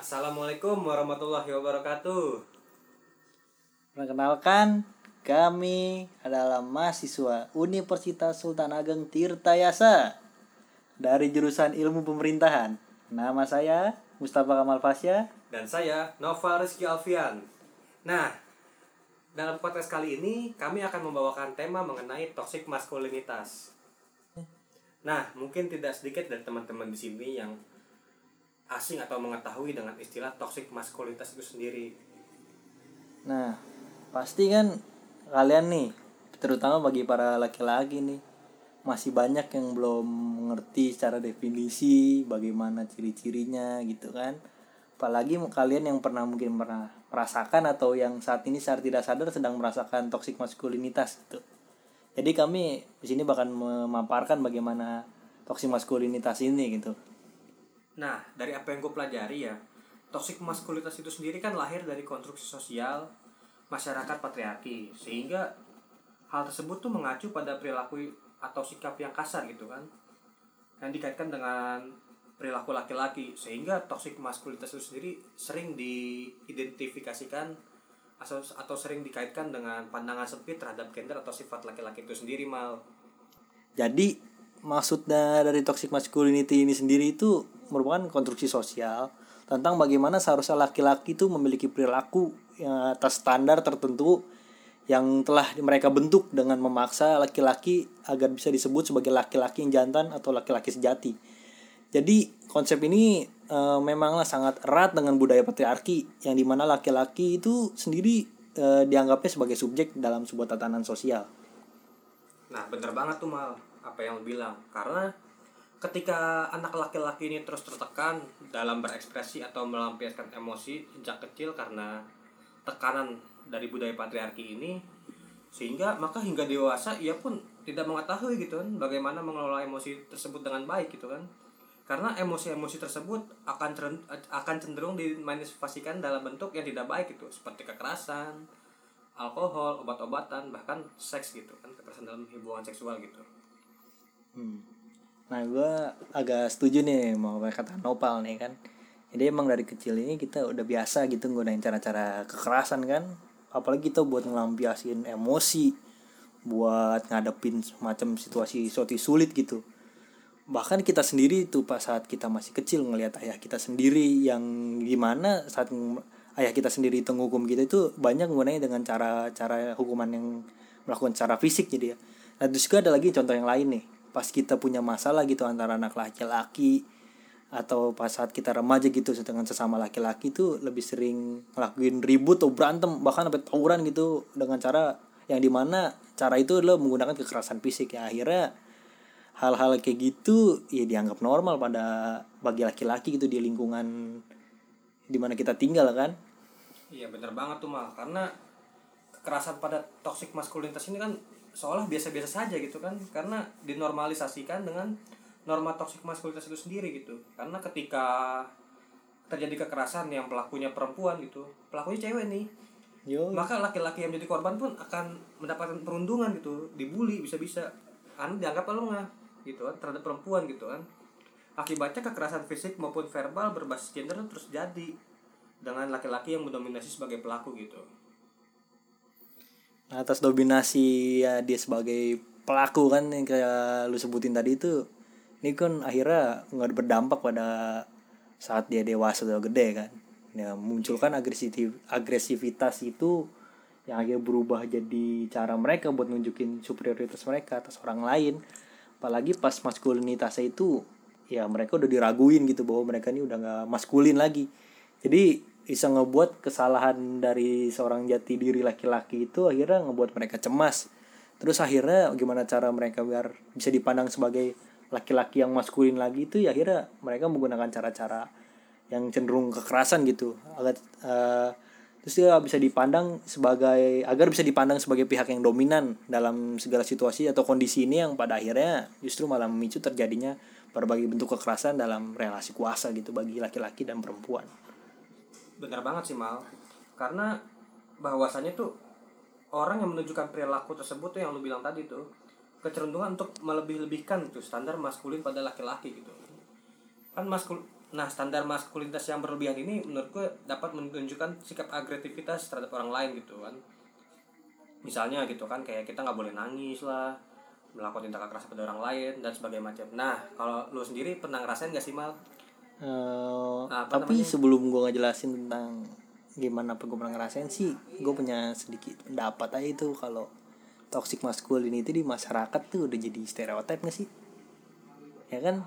Assalamualaikum warahmatullahi wabarakatuh. Perkenalkan, kami adalah mahasiswa Universitas Sultan Ageng Tirtayasa dari jurusan Ilmu Pemerintahan. Nama saya Mustafa Kamal Fasya. Dan saya Nova Rizky Alfian. Nah, dalam podcast kali ini kami akan membawakan tema mengenai toxic maskulinitas. Nah, mungkin tidak sedikit dari teman-teman di sini yang asing atau mengetahui dengan istilah toxic maskulinitas itu sendiri. Nah, pasti kan kalian nih, terutama bagi para laki-laki nih, masih banyak yang belum mengerti secara definisi bagaimana ciri-cirinya gitu kan. Apalagi kalian yang pernah mungkin pernah merasakan atau yang saat ini secara tidak sadar sedang merasakan toxic maskulinitas gitu. Jadi kami di sini bahkan memaparkan bagaimana toxic maskulinitas ini gitu. Nah, dari apa yang gue pelajari ya, toxic maskulinitas itu sendiri kan lahir dari konstruksi sosial masyarakat patriarki, sehingga hal tersebut tuh mengacu pada perilaku atau sikap yang kasar gitu kan, yang dikaitkan dengan perilaku laki-laki, sehingga toxic maskulinitas itu sendiri sering diidentifikasikan atau atau sering dikaitkan dengan pandangan sempit terhadap gender atau sifat laki-laki itu sendiri mal. Jadi maksudnya dari toxic masculinity ini sendiri itu merupakan konstruksi sosial tentang bagaimana seharusnya laki-laki itu memiliki perilaku yang atas standar tertentu yang telah mereka bentuk dengan memaksa laki-laki agar bisa disebut sebagai laki-laki yang jantan atau laki-laki sejati. Jadi konsep ini e, memanglah sangat erat dengan budaya patriarki yang di mana laki-laki itu sendiri e, dianggapnya sebagai subjek dalam sebuah tatanan sosial. Nah bener banget tuh mal apa yang lo bilang karena ketika anak laki-laki ini terus tertekan dalam berekspresi atau melampiaskan emosi sejak kecil karena tekanan dari budaya patriarki ini sehingga maka hingga dewasa ia pun tidak mengetahui gitu kan bagaimana mengelola emosi tersebut dengan baik gitu kan karena emosi-emosi tersebut akan akan cenderung dimanifestasikan dalam bentuk yang tidak baik itu seperti kekerasan, alkohol, obat-obatan, bahkan seks gitu kan kekerasan dalam hubungan seksual gitu. Hmm. Nah gue agak setuju nih mau kata Nopal nih kan. Jadi emang dari kecil ini kita udah biasa gitu nggunain cara-cara kekerasan kan. Apalagi kita buat ngelampiasin emosi, buat ngadepin semacam situasi situasi sulit gitu bahkan kita sendiri itu pas saat kita masih kecil ngelihat ayah kita sendiri yang gimana saat ayah kita sendiri itu menghukum kita itu banyak menggunakan dengan cara cara hukuman yang melakukan cara fisik jadi ya nah terus juga ada lagi contoh yang lain nih pas kita punya masalah gitu antara anak laki-laki atau pas saat kita remaja gitu dengan sesama laki-laki itu lebih sering ngelakuin ribut atau berantem bahkan sampai tawuran gitu dengan cara yang di mana cara itu lo menggunakan kekerasan fisik. Ya akhirnya hal-hal kayak gitu ya dianggap normal pada bagi laki-laki gitu di lingkungan di mana kita tinggal kan? Iya bener banget tuh mal. Karena kekerasan pada toxic maskulinitas ini kan seolah biasa-biasa saja gitu kan karena dinormalisasikan dengan norma toxic maskulinitas itu sendiri gitu. Karena ketika terjadi kekerasan yang pelakunya perempuan gitu pelakunya cewek nih Yo. maka laki-laki yang menjadi korban pun akan mendapatkan perundungan gitu dibully bisa-bisa. Karena dianggap nggak gitu kan terhadap perempuan gitu kan. Akibatnya kekerasan fisik maupun verbal berbasis gender terus jadi dengan laki-laki yang mendominasi sebagai pelaku gitu atas dominasi ya dia sebagai pelaku kan yang kayak lu sebutin tadi itu ini kan akhirnya nggak berdampak pada saat dia dewasa atau gede kan. Ya munculkan agresivitas agresivitas itu yang akhirnya berubah jadi cara mereka buat nunjukin superioritas mereka atas orang lain. Apalagi pas maskulinitasnya itu ya mereka udah diraguin gitu bahwa mereka ini udah nggak maskulin lagi. Jadi bisa ngebuat kesalahan dari seorang jati diri laki-laki itu akhirnya ngebuat mereka cemas terus akhirnya gimana cara mereka biar bisa dipandang sebagai laki-laki yang maskulin lagi itu ya akhirnya mereka menggunakan cara-cara yang cenderung kekerasan gitu agak uh, terus dia bisa dipandang sebagai agar bisa dipandang sebagai pihak yang dominan dalam segala situasi atau kondisi ini yang pada akhirnya justru malah memicu terjadinya berbagai bentuk kekerasan dalam relasi kuasa gitu bagi laki-laki dan perempuan. Benar banget sih mal, karena bahwasannya tuh orang yang menunjukkan perilaku tersebut tuh yang lu bilang tadi tuh kecenderungan untuk melebih-lebihkan tuh standar maskulin pada laki-laki gitu. Kan maskul nah standar maskulinitas yang berlebihan ini menurut gue dapat menunjukkan sikap agresivitas terhadap orang lain gitu kan. Misalnya gitu kan kayak kita nggak boleh nangis lah melakukan tindakan keras pada orang lain dan sebagainya macam. Nah kalau lu sendiri pernah ngerasain gak sih mal Eh, Apa tapi sebelum gue ngejelasin tentang gimana apa gue pernah ngerasain sih gue punya sedikit pendapat aja itu kalau toxic masculinity di masyarakat tuh udah jadi stereotip gak sih? Ya kan?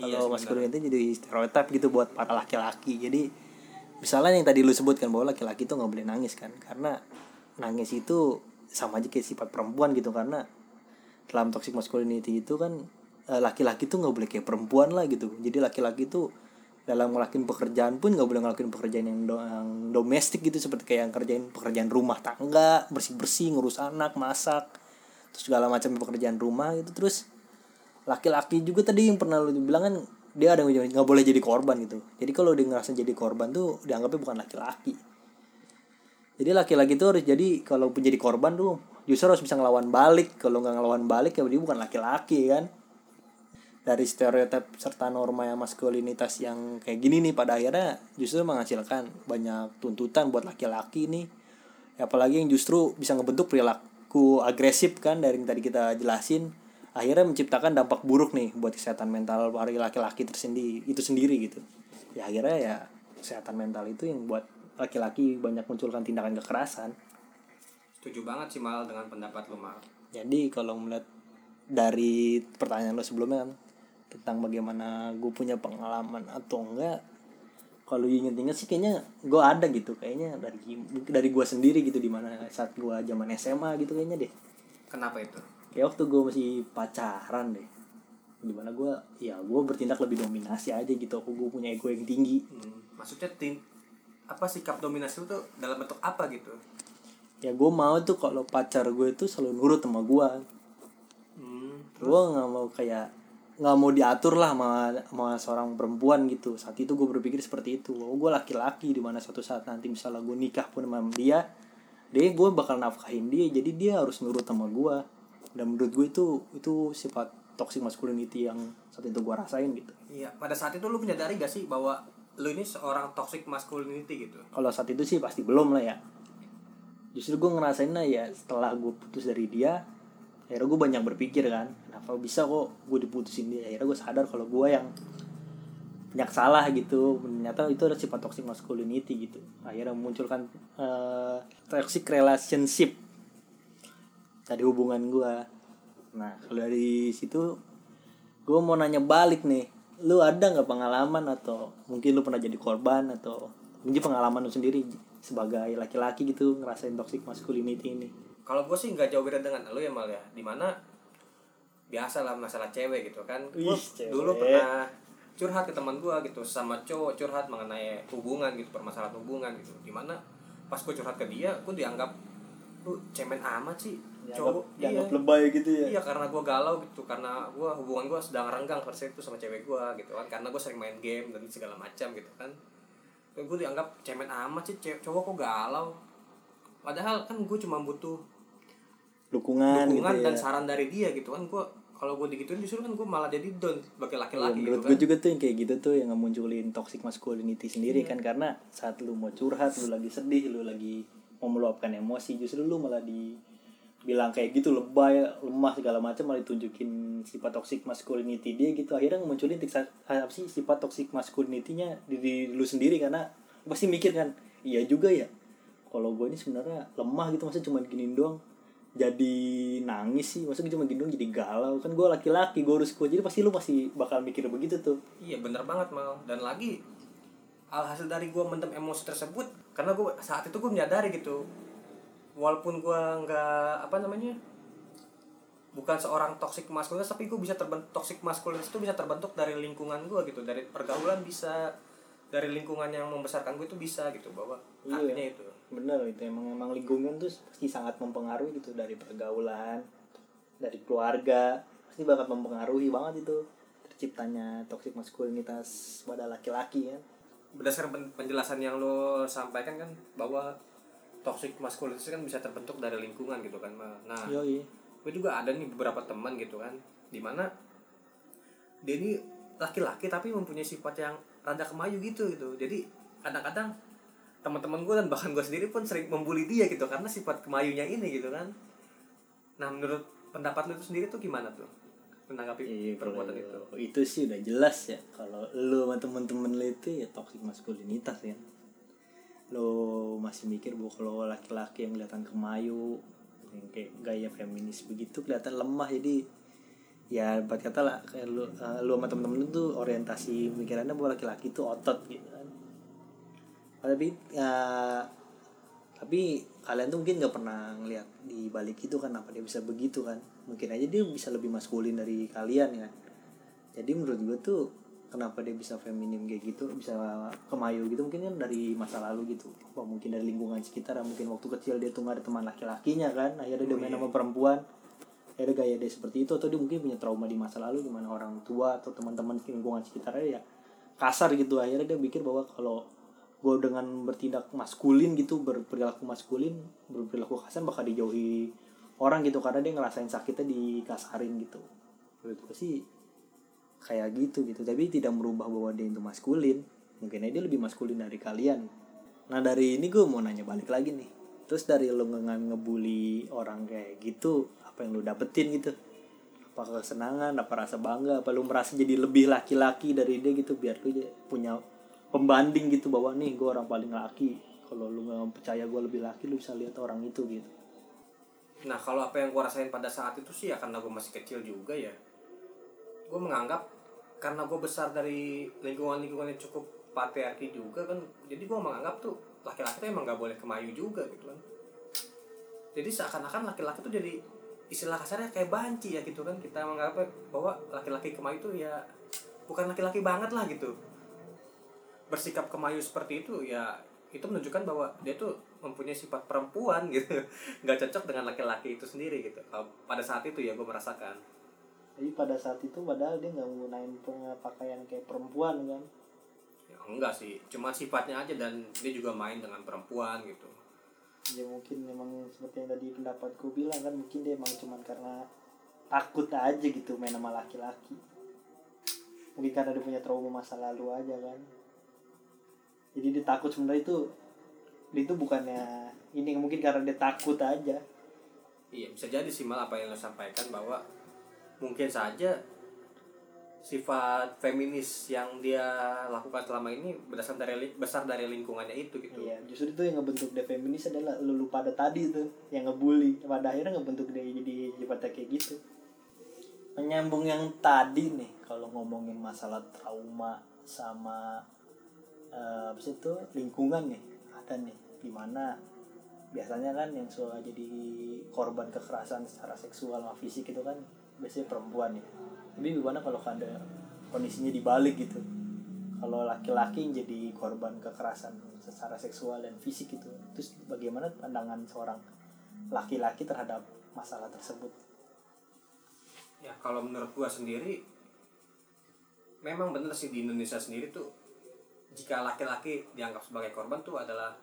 Iya kalau sih, masculinity jadi stereotip gitu buat para laki-laki. Jadi misalnya yang tadi lu sebutkan bahwa laki-laki tuh nggak boleh nangis kan? Karena nangis itu sama aja kayak sifat perempuan gitu. Karena dalam toxic masculinity itu kan eh, laki-laki tuh nggak boleh kayak perempuan lah gitu. Jadi laki-laki tuh dalam ngelakuin pekerjaan pun nggak boleh ngelakuin pekerjaan yang, do- yang domestik gitu seperti kayak yang kerjain pekerjaan rumah tangga bersih bersih ngurus anak masak terus segala macam pekerjaan rumah gitu. Terus laki-laki juga tadi yang pernah lu bilang kan dia ada nggak boleh jadi korban gitu. Jadi kalau dia ngerasa jadi korban tuh dianggapnya bukan laki-laki. Jadi laki-laki tuh harus jadi kalau pun jadi korban tuh justru harus bisa ngelawan balik. Kalau nggak ngelawan balik ya dia bukan laki-laki kan dari stereotip serta norma yang maskulinitas yang kayak gini nih pada akhirnya justru menghasilkan banyak tuntutan buat laki-laki nih. Apalagi yang justru bisa ngebentuk perilaku agresif kan dari yang tadi kita jelasin. Akhirnya menciptakan dampak buruk nih buat kesehatan mental para laki-laki tersendiri itu sendiri gitu. Ya akhirnya ya kesehatan mental itu yang buat laki-laki banyak munculkan tindakan kekerasan. Setuju banget sih mal dengan pendapat lu mal. Jadi kalau melihat dari pertanyaan lo sebelumnya kan tentang bagaimana gue punya pengalaman atau enggak kalau inget-inget sih kayaknya gue ada gitu kayaknya dari dari gue sendiri gitu di mana saat gue zaman SMA gitu kayaknya deh. Kenapa itu? Kayak waktu gue masih pacaran deh. Di mana gue ya gue bertindak lebih dominasi aja gitu aku gue punya ego yang tinggi. Hmm, maksudnya tin apa sikap dominasi itu dalam bentuk apa gitu? Ya gue mau tuh kalau pacar gue itu selalu nurut sama gue hmm, gue nggak mau kayak nggak mau diatur lah sama, sama seorang perempuan gitu. Saat itu gue berpikir seperti itu. Oh gue laki-laki di mana suatu saat nanti misalnya gue nikah pun sama dia dia gue bakal nafkahin dia. Jadi dia harus nurut sama gue dan menurut gue itu itu sifat toxic masculinity yang saat itu gue rasain gitu. Iya pada saat itu lu menyadari gak sih bahwa lu ini seorang toxic masculinity gitu? Kalau saat itu sih pasti belum lah ya. Justru gue ngerasain lah ya setelah gue putus dari dia akhirnya gue banyak berpikir kan kenapa bisa kok gue diputusin dia? Akhirnya gue sadar kalau gue yang banyak salah gitu. Ternyata itu ada sifat toxic masculinity gitu. Akhirnya memunculkan eh, toxic relationship. Dari hubungan gue nah kalau dari situ gue mau nanya balik nih. Lu ada nggak pengalaman atau mungkin lu pernah jadi korban atau mungkin pengalaman lu sendiri sebagai laki-laki gitu ngerasain toxic masculinity ini kalau gue sih nggak jauh beda dengan lu ya mal ya. Di mana biasa lah masalah cewek gitu kan. Gue dulu pernah curhat ke teman gue gitu sama cowok curhat mengenai hubungan gitu permasalahan hubungan gitu. Di mana pas gue curhat ke dia gue dianggap lu cemen amat sih cowok. iya. lebay gitu iya karena gue galau gitu karena gue hubungan gue sedang renggang pada itu sama cewek gue gitu kan. Karena gue sering main game dan segala macam gitu kan. Gue dianggap cemen amat sih cowok kok galau. Padahal kan gue cuma butuh dukungan, dukungan gitu dan ya. saran dari dia gitu kan. Gue kalau gue digituin justru kan gue malah jadi down sebagai laki-laki gitu menurut kan. gue juga tuh yang kayak gitu tuh yang ngemunculin toxic masculinity sendiri kan. Karena saat lu mau curhat lu lagi sedih lu lagi mau meluapkan emosi justru lu malah dibilang kayak gitu lebay lemah segala macam malah ditunjukin sifat toxic masculinity dia gitu. Akhirnya ngemunculin tiksa- apa sih sifat toxic masculinity-nya di diri lu sendiri. Karena pasti mikir kan iya juga ya kalau gue ini sebenarnya lemah gitu. Masa cuma giniin doang jadi nangis sih. Maksudnya cuma gini doang jadi galau. Kan gue laki-laki gue harus kuat. Jadi pasti lu pasti bakal mikir begitu tuh. Iya bener banget mal dan lagi alhasil dari gue mendem emosi tersebut karena gue saat itu gue menyadari gitu walaupun gue nggak apa namanya bukan seorang toxic maskulinitas tapi gue bisa terbentuk toxic maskulinitas itu bisa terbentuk dari lingkungan gue gitu. Dari pergaulan bisa dari lingkungan yang membesarkan gue itu bisa gitu bahwa Iya. artinya itu bener itu emang emang lingkungan tuh pasti sangat mempengaruhi gitu. Dari pergaulan dari keluarga pasti bakal mempengaruhi banget itu terciptanya toxic maskulinitas pada laki-laki kan. Berdasarkan pen- penjelasan yang lo sampaikan kan bahwa toxic maskulinitas kan bisa terbentuk dari lingkungan gitu kan nah Yoi. gue juga ada nih beberapa teman gitu kan di mana dia ini laki-laki tapi mempunyai sifat yang rada kemayu gitu gitu. Jadi kadang-kadang teman-teman gue dan bahkan gue sendiri pun sering membuli dia gitu karena sifat kemayunya ini gitu kan. Nah menurut pendapat lu itu sendiri tuh gimana tuh? Menanggapi Iya, perbuatan kalau itu. Itu sih udah jelas ya kalau lu sama temen-temen lu itu ya toxic maskulinitas ya. Lo masih mikir bahwa kalau laki-laki yang kelihatan kemayu yang kayak gaya feminis begitu kelihatan lemah jadi ya buat kata lah kayak lu eh, lu sama temen-temen lu tuh orientasi pikirannya bahwa laki-laki itu otot gitu kan tapi ya tapi kalian tuh mungkin nggak pernah ngeliat di balik itu kan apa dia bisa begitu kan? Mungkin aja dia bisa lebih maskulin dari kalian kan? Jadi menurut gue tuh kenapa dia bisa feminim kayak gitu bisa kemayu gitu mungkin kan dari masa lalu gitu. Wah, mungkin dari lingkungan sekitar mungkin waktu kecil dia tuh nggak ada teman laki-lakinya kan akhirnya dia main sama perempuan. Akhirnya gaya dia seperti itu atau dia mungkin punya trauma di masa lalu di mana orang tua atau teman-teman lingkungan sekitarnya ya kasar gitu. Akhirnya dia pikir bahwa kalau gue dengan bertindak maskulin gitu berperilaku maskulin berperilaku kasar bakal dijauhi orang gitu karena dia ngerasain sakitnya dikasarin gitu. Menurut gue sih kayak gitu gitu. Tapi tidak merubah bahwa dia itu maskulin. Mungkin dia lebih maskulin dari kalian. Nah dari ini gue mau nanya balik lagi nih. Terus dari lo nge ngebully orang kayak gitu apa yang lo dapetin gitu? Apa kesenangan apa rasa bangga apa lo merasa jadi lebih laki-laki dari dia gitu biar lo punya pembanding gitu bahwa nih gue orang paling laki. Kalau lu nggak percaya gue lebih laki lu bisa lihat orang itu gitu. Nah kalau apa yang gue rasain pada saat itu sih ya karena gue masih kecil juga ya. Gue menganggap karena gue besar dari lingkungan-lingkungan yang cukup patriarki juga kan Jadi gue menganggap tuh laki-laki tuh emang gak boleh kemayu juga gitu kan. Jadi seakan-akan laki-laki tuh jadi istilah kasarnya kayak banci ya gitu kan. Kita menganggap bahwa laki-laki kemayu tuh ya bukan laki-laki banget lah gitu Bersikap kemayu seperti itu ya itu menunjukkan bahwa dia tuh mempunyai sifat perempuan gitu. Nggak cocok dengan laki-laki itu sendiri gitu. Pada saat itu ya gue merasakan. Jadi pada saat itu padahal dia nggak menggunakan pakaian kayak perempuan kan? Ya enggak sih. Cuma sifatnya aja dan dia juga main dengan perempuan gitu. Ya mungkin memang seperti yang tadi pendapatku bilang kan mungkin dia emang cuman karena takut aja gitu main sama laki-laki. Mungkin karena dia punya trauma masa lalu aja kan jadi dia takut sebenarnya itu dia itu bukannya ini mungkin karena dia takut aja. Iya bisa jadi sih mal apa yang lo sampaikan bahwa mungkin saja sifat feminis yang dia lakukan selama ini berdasar dari besar dari lingkungannya itu gitu. Iya justru itu yang ngebentuk dia feminis adalah lu lupa ada tadi tuh yang ngebully. Pada akhirnya ngebentuk dia jadi sifatnya kayak gitu. Menyambung yang tadi nih kalau ngomongin masalah trauma sama eh, sih itu lingkungan nih ada nih. Di mana biasanya kan yang suka jadi korban kekerasan secara seksual sama fisik itu kan biasanya perempuan ya tapi gimana kalau ada kondisinya dibalik gitu? Kalau laki-laki jadi korban kekerasan secara seksual dan fisik itu terus bagaimana pandangan seorang laki-laki terhadap masalah tersebut? Ya kalau menurut gua sendiri memang bener sih di Indonesia sendiri tuh jika laki-laki dianggap sebagai korban tuh adalah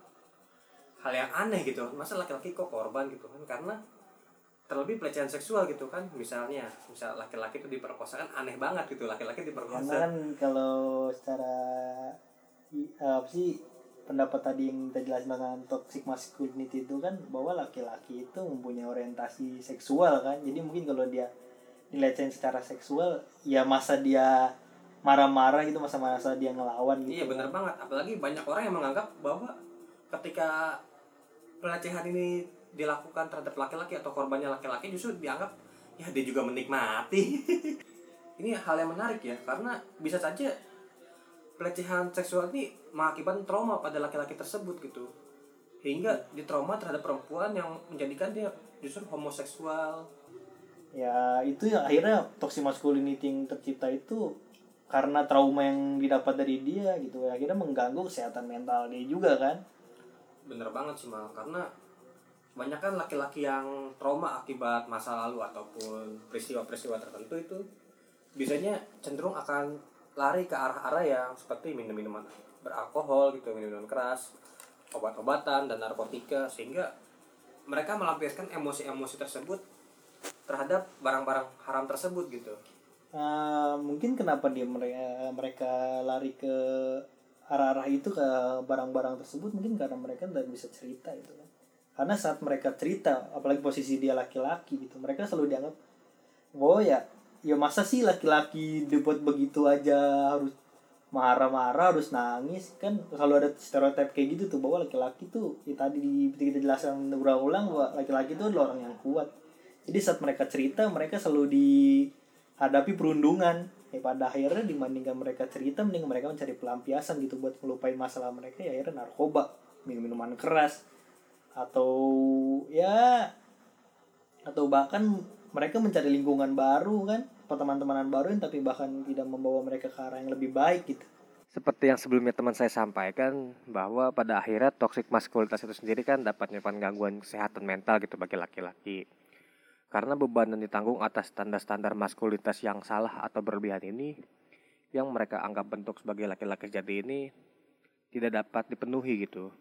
hal yang aneh gitu. Masa laki-laki kok korban gitu kan? Karena terlebih pelecehan seksual gitu kan? Misalnya misal laki-laki itu diperkosa kan aneh banget gitu. Laki-laki karena diperkosa kan kalau secara apa sih pendapat tadi yang kita jelasin dengan toxic masculinity itu kan bahwa laki-laki itu mempunyai orientasi seksual kan? Jadi mungkin kalau dia dilecehin secara seksual ya masa dia marah-marah gitu masa-masa dia ngelawan gitu. Iya bener banget. Apalagi banyak orang yang menganggap bahwa ketika pelecehan ini dilakukan terhadap laki-laki atau korbannya laki-laki justru dianggap ya dia juga menikmati. Ini hal yang menarik ya karena bisa saja pelecehan seksual ini mengakibatkan trauma pada laki-laki tersebut gitu. Hingga di trauma terhadap perempuan yang menjadikan dia justru homoseksual. Ya itu ya akhirnya toxic masculinity yang tercipta itu karena trauma yang didapat dari dia gitu akhirnya mengganggu kesehatan mental dia juga kan? Bener banget sih mal. Karena banyak kan laki-laki yang trauma akibat masa lalu ataupun peristiwa-peristiwa tertentu itu biasanya cenderung akan lari ke arah-arah yang seperti minum-minuman beralkohol gitu minuman keras obat-obatan dan narkotika sehingga mereka melampiaskan emosi-emosi tersebut terhadap barang-barang haram tersebut gitu uh, mungkin kenapa dia mereka mereka lari ke arah-arah itu ke barang-barang tersebut mungkin karena mereka tidak bisa cerita gitu kan. Karena saat mereka cerita apalagi posisi dia laki-laki gitu mereka selalu dianggap oh ya ya masa sih laki-laki dibuat begitu aja harus marah-marah harus nangis? Kan selalu ada stereotip kayak gitu tuh bahwa laki-laki tuh ya tadi di kita jelaskan berulang-ulang bahwa laki-laki tuh adalah orang yang kuat. Jadi saat mereka cerita mereka selalu dihadapi perundungan. Ya pada akhirnya dibandingkan mereka cerita mending mereka mencari pelampiasan gitu buat melupain masalah mereka ya akhirnya narkoba minum minuman keras. Atau ya atau bahkan mereka mencari lingkungan baru kan pertemanan-temanan baru yang tapi bahkan tidak membawa mereka ke arah yang lebih baik gitu. Seperti yang sebelumnya teman saya sampaikan bahwa pada akhirnya toxic maskulinitas itu sendiri kan dapat menyebabkan gangguan kesehatan mental gitu bagi laki-laki karena beban yang ditanggung atas standar-standar maskulinitas yang salah atau berlebihan ini, yang mereka anggap bentuk sebagai laki-laki sejati ini tidak dapat dipenuhi gitu.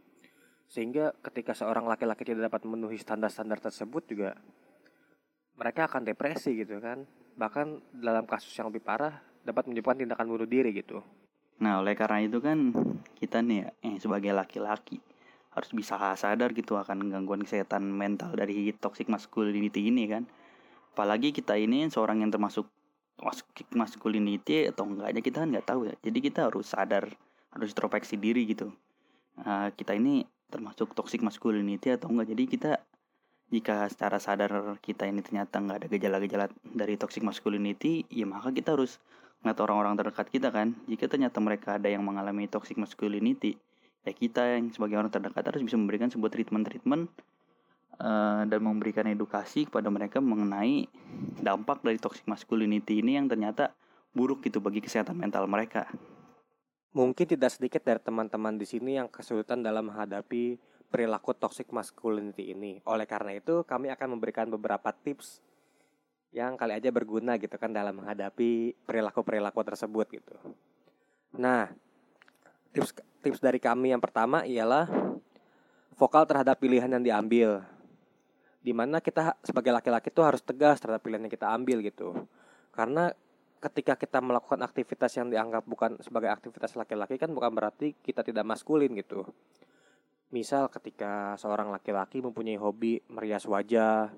Sehingga ketika seorang laki-laki tidak dapat memenuhi standar-standar tersebut juga mereka akan depresi gitu kan. Bahkan dalam kasus yang lebih parah dapat menyebabkan tindakan bunuh diri gitu. Nah, oleh karena itu kan kita nih ya, eh, sebagai laki-laki harus bisa sadar gitu akan gangguan kesehatan mental dari toxic masculinity ini kan. Apalagi kita ini seorang yang termasuk toxic masculinity atau enggaknya kita kan nggak tahu ya. Jadi kita harus sadar harus introspeksi diri gitu. Uh, kita ini termasuk toxic masculinity atau enggak? Jadi kita jika secara sadar kita ini ternyata nggak ada gejala-gejala dari toxic masculinity ya maka kita harus ngeliat orang-orang terdekat kita kan. Jika ternyata mereka ada yang mengalami toxic masculinity ya kita yang sebagai orang terdekat harus bisa memberikan sebuah treatment-treatment uh, dan memberikan edukasi kepada mereka mengenai dampak dari toxic masculinity ini yang ternyata buruk gitu bagi kesehatan mental mereka. Mungkin tidak sedikit dari teman-teman di sini yang kesulitan dalam menghadapi perilaku toxic masculinity ini. Oleh karena itu, kami akan memberikan beberapa tips yang kali aja berguna gitu kan dalam menghadapi perilaku-perilaku tersebut gitu. Nah, tips tips dari kami yang pertama ialah vokal terhadap pilihan yang diambil. Di mana kita sebagai laki-laki itu harus tegas terhadap pilihan yang kita ambil gitu. Karena ketika kita melakukan aktivitas yang dianggap bukan sebagai aktivitas laki-laki kan bukan berarti kita tidak maskulin gitu. Misal ketika seorang laki-laki mempunyai hobi merias wajah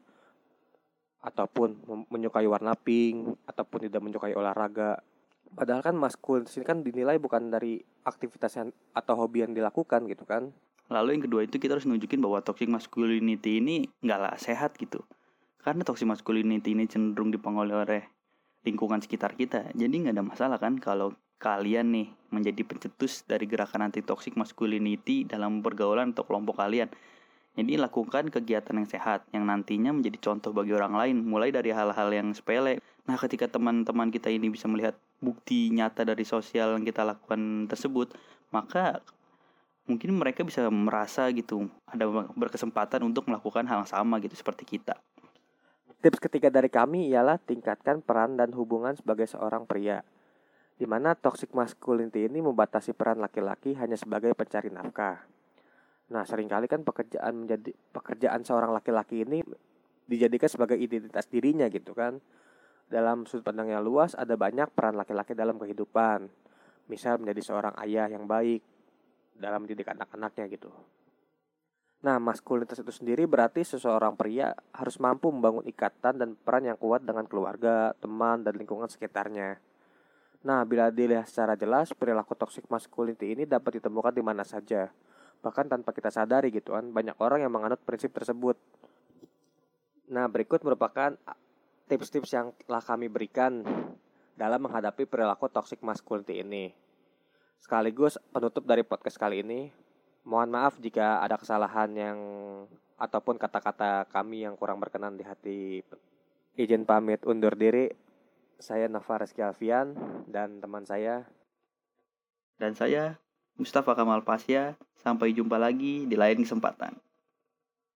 ataupun menyukai warna pink ataupun tidak menyukai olahraga Padahal kan maskulin sini kan dinilai bukan dari aktivitas yang atau hobi yang dilakukan gitu kan. Lalu yang kedua itu kita harus nunjukin bahwa toxic masculinity ini nggak lah sehat gitu. Karena toxic masculinity ini cenderung dipengaruhi oleh lingkungan sekitar kita. Jadi nggak ada masalah kan kalau kalian nih menjadi pencetus dari gerakan anti toxic masculinity dalam pergaulan atau kelompok kalian. Jadi lakukan kegiatan yang sehat yang nantinya menjadi contoh bagi orang lain mulai dari hal-hal yang sepele. Nah, ketika teman-teman kita ini bisa melihat bukti nyata dari sosial yang kita lakukan tersebut, maka mungkin mereka bisa merasa gitu ada berkesempatan untuk melakukan hal yang sama gitu seperti kita. Tips ketiga dari kami ialah tingkatkan peran dan hubungan sebagai seorang pria. Di mana toxic masculinity ini membatasi peran laki-laki hanya sebagai pencari nafkah Nah, sering kali kan pekerjaan menjadi pekerjaan seorang laki-laki ini dijadikan sebagai identitas dirinya gitu kan. Dalam sudut pandang yang luas ada banyak peran laki-laki dalam kehidupan. Misal menjadi seorang ayah yang baik dalam mendidik anak-anaknya gitu. Nah, maskulinitas itu sendiri berarti seseorang pria harus mampu membangun ikatan dan peran yang kuat dengan keluarga, teman, dan lingkungan sekitarnya. Nah, bila dilihat secara jelas, perilaku toxic masculinity ini dapat ditemukan di mana saja, bahkan tanpa kita sadari gitu kan banyak orang yang menganut prinsip tersebut nah berikut merupakan tips-tips yang telah kami berikan dalam menghadapi perilaku toxic masculinity ini sekaligus penutup dari podcast kali ini mohon maaf jika ada kesalahan yang ataupun kata-kata kami yang kurang berkenan di hati izin pamit undur diri saya Nova Reski Alfian dan teman saya dan saya Mustafa Kamal Pasya. Sampai jumpa lagi di lain kesempatan.